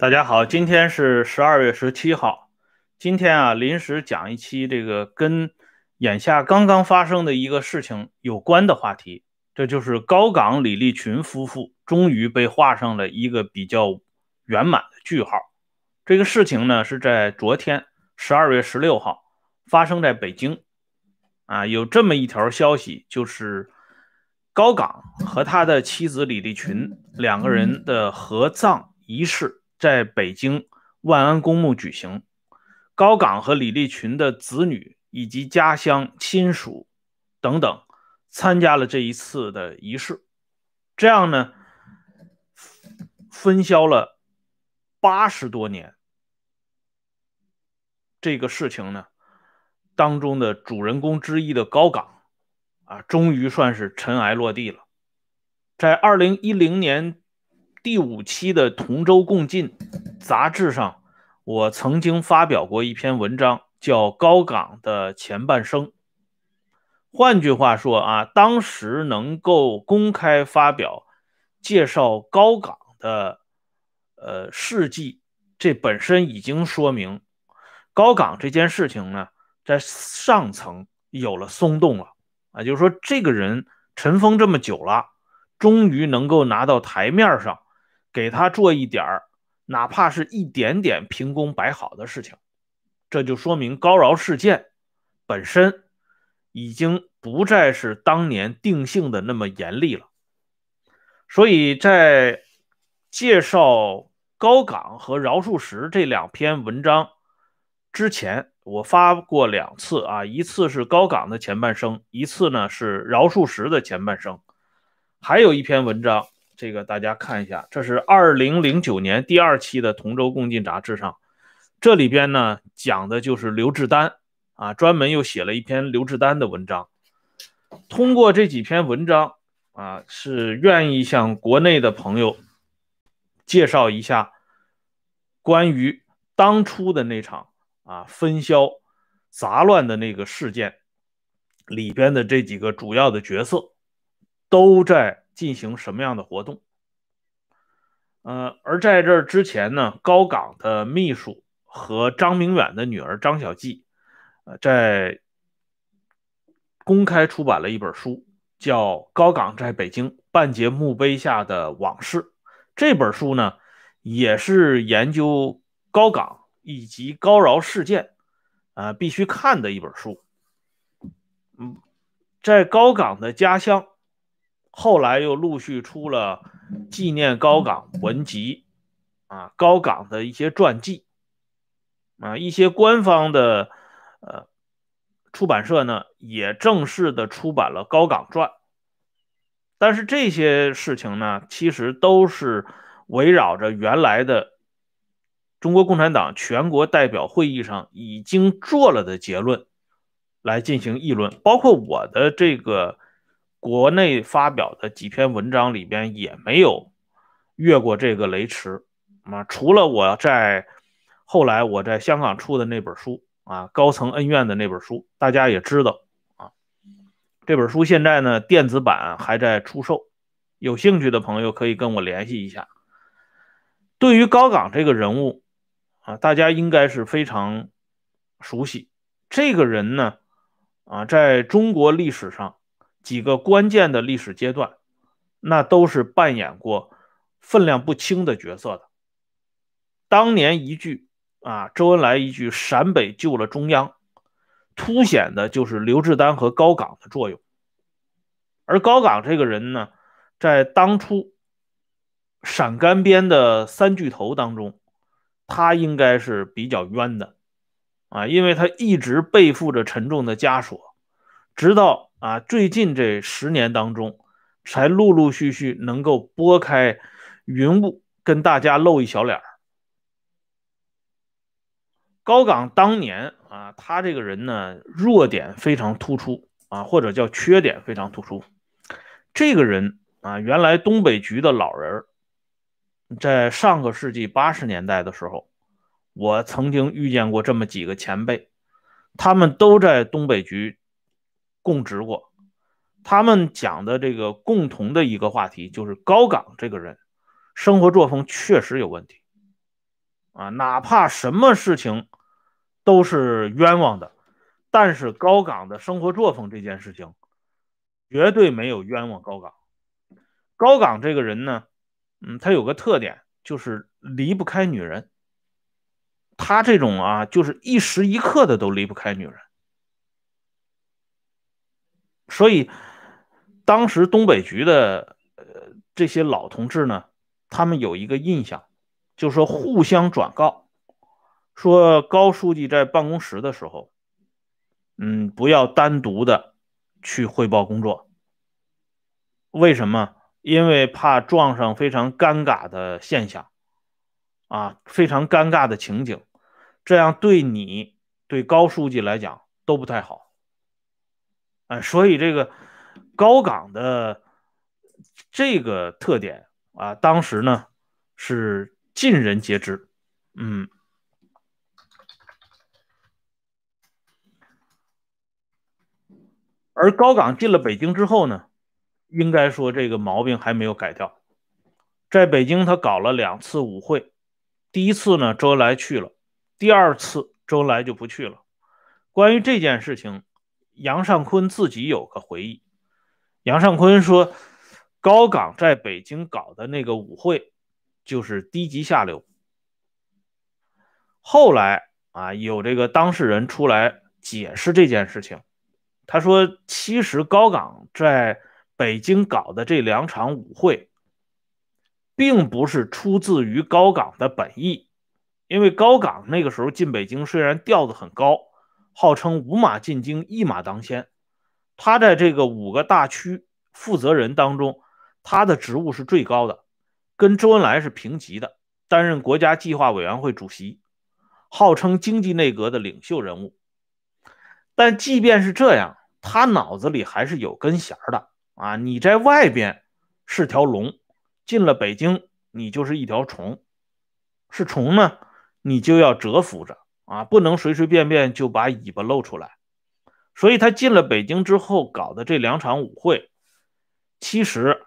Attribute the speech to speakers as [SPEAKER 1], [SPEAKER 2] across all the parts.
[SPEAKER 1] 大家好，今天是十二月十七号。今天啊，临时讲一期这个跟眼下刚刚发生的一个事情有关的话题，这就是高岗李立群夫妇终于被画上了一个比较圆满的句号。这个事情呢，是在昨天十二月十六号发生在北京。啊，有这么一条消息，就是高岗和他的妻子李立群两个人的合葬仪式。在北京万安公墓举行，高岗和李立群的子女以及家乡亲属等等参加了这一次的仪式。这样呢，分销了八十多年，这个事情呢当中的主人公之一的高岗啊，终于算是尘埃落地了。在二零一零年。第五期的《同舟共进》杂志上，我曾经发表过一篇文章，叫《高岗的前半生》。换句话说啊，当时能够公开发表介绍高岗的呃事迹，这本身已经说明高岗这件事情呢，在上层有了松动了啊，就是说这个人尘封这么久了，终于能够拿到台面上。给他做一点儿，哪怕是一点点平功摆好的事情，这就说明高饶事件本身已经不再是当年定性的那么严厉了。所以在介绍高岗和饶漱石这两篇文章之前，我发过两次啊，一次是高岗的前半生，一次呢是饶漱石的前半生，还有一篇文章。这个大家看一下，这是二零零九年第二期的《同舟共进》杂志上，这里边呢讲的就是刘志丹啊，专门又写了一篇刘志丹的文章。通过这几篇文章啊，是愿意向国内的朋友介绍一下关于当初的那场啊分销杂乱的那个事件里边的这几个主要的角色都在。进行什么样的活动？呃，而在这之前呢，高岗的秘书和张明远的女儿张小季，呃，在公开出版了一本书，叫《高岗在北京半截墓碑下的往事》。这本书呢，也是研究高岗以及高饶事件啊必须看的一本书。嗯，在高岗的家乡。后来又陆续出了纪念高岗文集，啊，高岗的一些传记，啊，一些官方的呃出版社呢也正式的出版了高岗传。但是这些事情呢，其实都是围绕着原来的中国共产党全国代表会议上已经做了的结论来进行议论，包括我的这个。国内发表的几篇文章里边也没有越过这个雷池啊，除了我在后来我在香港出的那本书啊，高层恩怨的那本书，大家也知道啊。这本书现在呢电子版还在出售，有兴趣的朋友可以跟我联系一下。对于高岗这个人物啊，大家应该是非常熟悉。这个人呢啊，在中国历史上。几个关键的历史阶段，那都是扮演过分量不轻的角色的。当年一句啊，周恩来一句“陕北救了中央”，凸显的就是刘志丹和高岗的作用。而高岗这个人呢，在当初陕甘边的三巨头当中，他应该是比较冤的啊，因为他一直背负着沉重的枷锁，直到。啊，最近这十年当中，才陆陆续续能够拨开云雾，跟大家露一小脸。高岗当年啊，他这个人呢，弱点非常突出啊，或者叫缺点非常突出。这个人啊，原来东北局的老人，在上个世纪八十年代的时候，我曾经遇见过这么几个前辈，他们都在东北局。供职过，他们讲的这个共同的一个话题就是高岗这个人生活作风确实有问题啊，哪怕什么事情都是冤枉的，但是高岗的生活作风这件事情绝对没有冤枉高岗。高岗这个人呢，嗯，他有个特点，就是离不开女人。他这种啊，就是一时一刻的都离不开女人。所以，当时东北局的呃这些老同志呢，他们有一个印象，就是说互相转告，说高书记在办公室的时候，嗯，不要单独的去汇报工作。为什么？因为怕撞上非常尴尬的现象，啊，非常尴尬的情景，这样对你对高书记来讲都不太好。哎，所以这个高岗的这个特点啊，当时呢是尽人皆知。嗯，而高岗进了北京之后呢，应该说这个毛病还没有改掉。在北京，他搞了两次舞会，第一次呢，周恩来去了，第二次周恩来就不去了。关于这件事情。杨尚昆自己有个回忆，杨尚昆说，高岗在北京搞的那个舞会就是低级下流。后来啊，有这个当事人出来解释这件事情，他说，其实高岗在北京搞的这两场舞会，并不是出自于高岗的本意，因为高岗那个时候进北京虽然调子很高。号称五马进京，一马当先。他在这个五个大区负责人当中，他的职务是最高的，跟周恩来是平级的，担任国家计划委员会主席，号称经济内阁的领袖人物。但即便是这样，他脑子里还是有根弦的啊！你在外边是条龙，进了北京，你就是一条虫。是虫呢，你就要蛰伏着。啊，不能随随便便就把尾巴露出来，所以他进了北京之后搞的这两场舞会，其实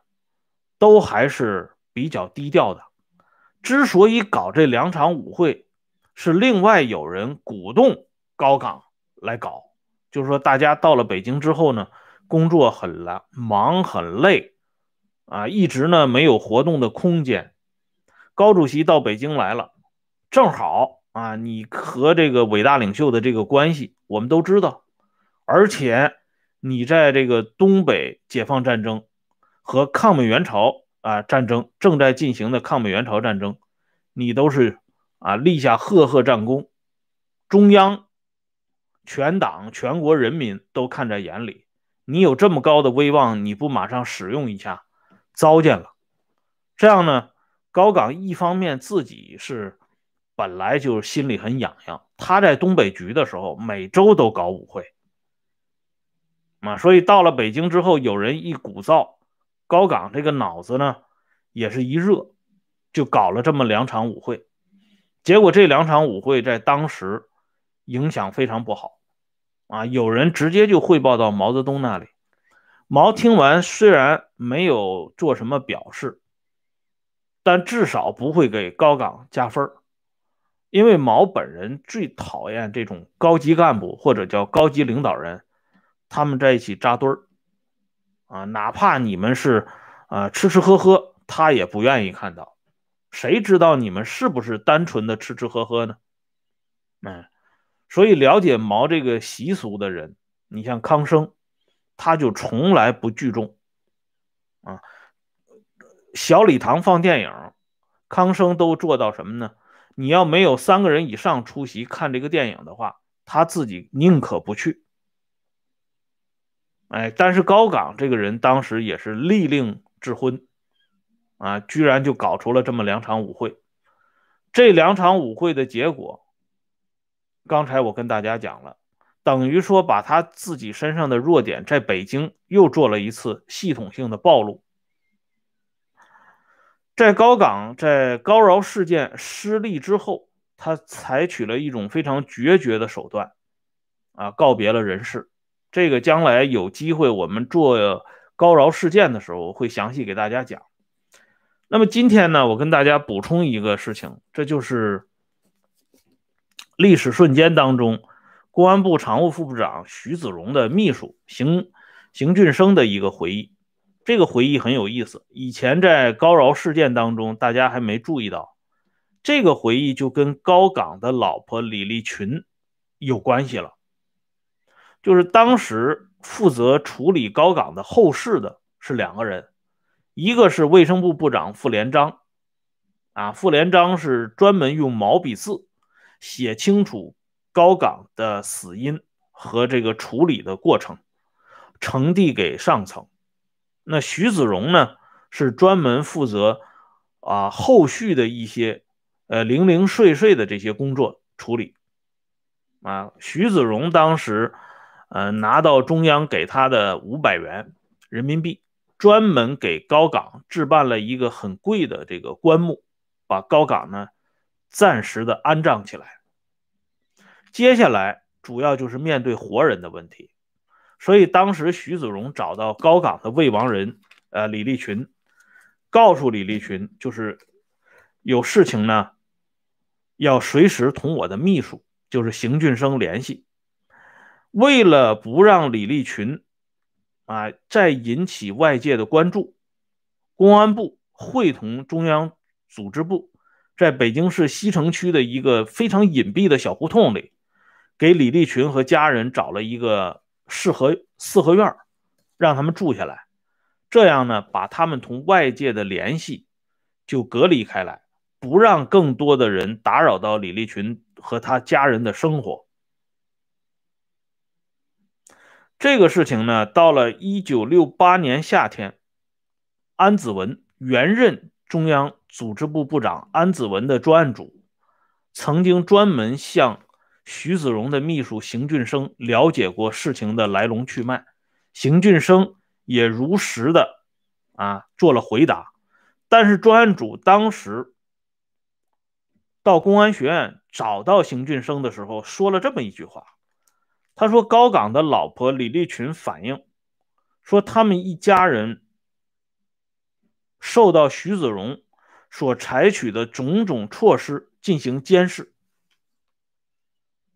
[SPEAKER 1] 都还是比较低调的。之所以搞这两场舞会，是另外有人鼓动高岗来搞，就是说大家到了北京之后呢，工作很难忙很累，啊，一直呢没有活动的空间。高主席到北京来了，正好。啊，你和这个伟大领袖的这个关系，我们都知道。而且你在这个东北解放战争和抗美援朝啊战争正在进行的抗美援朝战争，你都是啊立下赫赫战功，中央、全党、全国人民都看在眼里。你有这么高的威望，你不马上使用一下，糟践了。这样呢，高岗一方面自己是。本来就是心里很痒痒。他在东北局的时候，每周都搞舞会，啊，所以到了北京之后，有人一鼓噪，高岗这个脑子呢也是一热，就搞了这么两场舞会。结果这两场舞会在当时影响非常不好，啊，有人直接就汇报到毛泽东那里。毛听完虽然没有做什么表示，但至少不会给高岗加分儿。因为毛本人最讨厌这种高级干部或者叫高级领导人，他们在一起扎堆儿，啊，哪怕你们是啊吃吃喝喝，他也不愿意看到。谁知道你们是不是单纯的吃吃喝喝呢？嗯，所以了解毛这个习俗的人，你像康生，他就从来不聚众，啊，小礼堂放电影，康生都做到什么呢？你要没有三个人以上出席看这个电影的话，他自己宁可不去。哎，但是高岗这个人当时也是利令智昏，啊，居然就搞出了这么两场舞会。这两场舞会的结果，刚才我跟大家讲了，等于说把他自己身上的弱点在北京又做了一次系统性的暴露。在高岗在高饶事件失利之后，他采取了一种非常决绝的手段，啊，告别了人世。这个将来有机会我们做高饶事件的时候会详细给大家讲。那么今天呢，我跟大家补充一个事情，这就是历史瞬间当中，公安部常务副部长徐子荣的秘书邢邢俊生的一个回忆。这个回忆很有意思，以前在高饶事件当中，大家还没注意到。这个回忆就跟高岗的老婆李立群有关系了，就是当时负责处理高岗的后事的是两个人，一个是卫生部部长傅连璋，啊，傅连璋是专门用毛笔字写清楚高岗的死因和这个处理的过程，呈递给上层。那徐子荣呢，是专门负责啊后续的一些。呃，零零碎碎的这些工作处理，啊，徐子荣当时，呃，拿到中央给他的五百元人民币，专门给高岗置办了一个很贵的这个棺木，把高岗呢暂时的安葬起来。接下来主要就是面对活人的问题，所以当时徐子荣找到高岗的未亡人，呃，李立群，告诉李立群，就是有事情呢。要随时同我的秘书，就是邢俊生联系。为了不让李立群啊再引起外界的关注，公安部会同中央组织部，在北京市西城区的一个非常隐蔽的小胡同里，给李立群和家人找了一个四合四合院，让他们住下来。这样呢，把他们同外界的联系就隔离开来。不让更多的人打扰到李立群和他家人的生活。这个事情呢，到了一九六八年夏天，安子文原任中央组织部部长安子文的专案组，曾经专门向徐子荣的秘书邢俊生了解过事情的来龙去脉，邢俊生也如实的啊做了回答，但是专案组当时。到公安学院找到邢俊生的时候，说了这么一句话：“他说高岗的老婆李立群反映说，他们一家人受到徐子荣所采取的种种措施进行监视。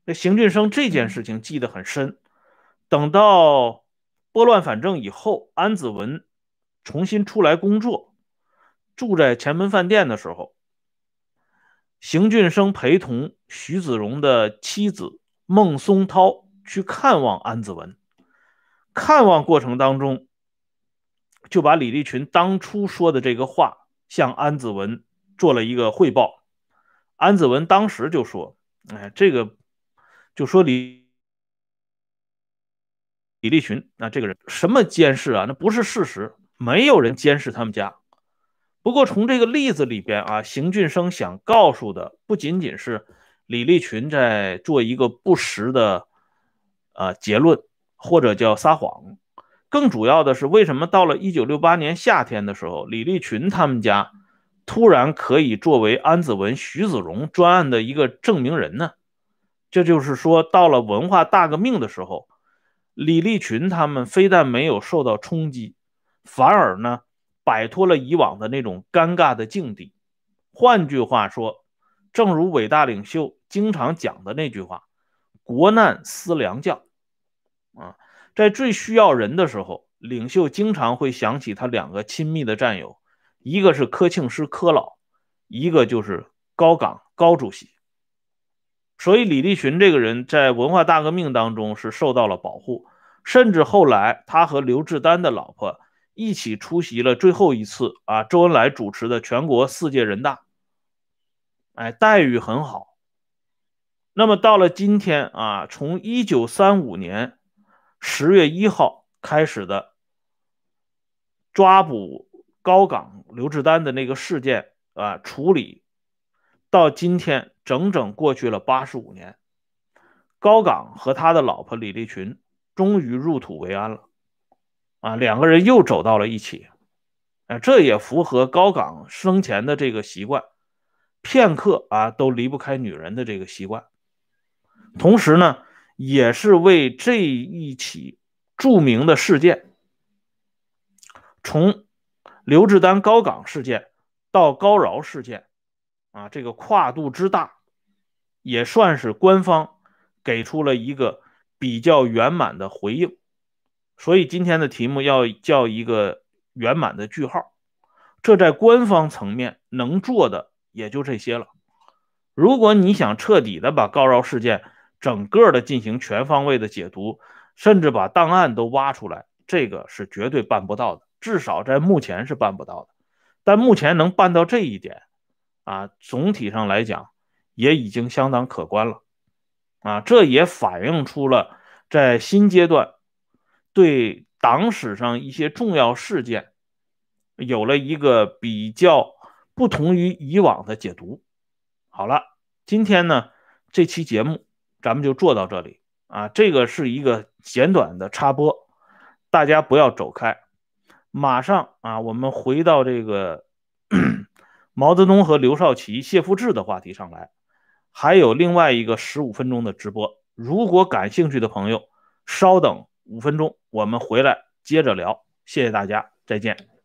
[SPEAKER 1] 那邢俊生这件事情记得很深。等到拨乱反正以后，安子文重新出来工作，住在前门饭店的时候。”邢俊生陪同徐子荣的妻子孟松涛去看望安子文，看望过程当中，就把李立群当初说的这个话向安子文做了一个汇报。安子文当时就说：“哎，这个就说李李立群啊，这个人什么监视啊？那不是事实，没有人监视他们家。”不过，从这个例子里边啊，邢俊生想告诉的不仅仅是李立群在做一个不实的啊结论，或者叫撒谎，更主要的是，为什么到了一九六八年夏天的时候，李立群他们家突然可以作为安子文、徐子荣专案的一个证明人呢？这就是说，到了文化大革命的时候，李立群他们非但没有受到冲击，反而呢？摆脱了以往的那种尴尬的境地。换句话说，正如伟大领袖经常讲的那句话：“国难思良将。”啊，在最需要人的时候，领袖经常会想起他两个亲密的战友，一个是柯庆施柯老，一个就是高岗高主席。所以，李立群这个人在文化大革命当中是受到了保护，甚至后来他和刘志丹的老婆。一起出席了最后一次啊，周恩来主持的全国四届人大，哎，待遇很好。那么到了今天啊，从一九三五年十月一号开始的抓捕高岗刘志丹的那个事件啊，处理到今天整整过去了八十五年，高岗和他的老婆李立群终于入土为安了。啊，两个人又走到了一起，啊，这也符合高岗生前的这个习惯，片刻啊都离不开女人的这个习惯。同时呢，也是为这一起著名的事件，从刘志丹高岗事件到高饶事件，啊，这个跨度之大，也算是官方给出了一个比较圆满的回应。所以今天的题目要叫一个圆满的句号。这在官方层面能做的也就这些了。如果你想彻底的把高饶事件整个的进行全方位的解读，甚至把档案都挖出来，这个是绝对办不到的，至少在目前是办不到的。但目前能办到这一点，啊，总体上来讲也已经相当可观了，啊，这也反映出了在新阶段对党史上一些重要事件有了一个比较不同于以往的解读。好了，今天呢这期节目咱们就做到这里。啊，这个是一个简短的插播，大家不要走开，马上啊我们回到这个毛泽东和刘少奇、谢富治的话题上来，还有另外一个十五分钟的直播，如果感兴趣的朋友，稍等五分钟，我们回来接着聊，谢谢大家，再见。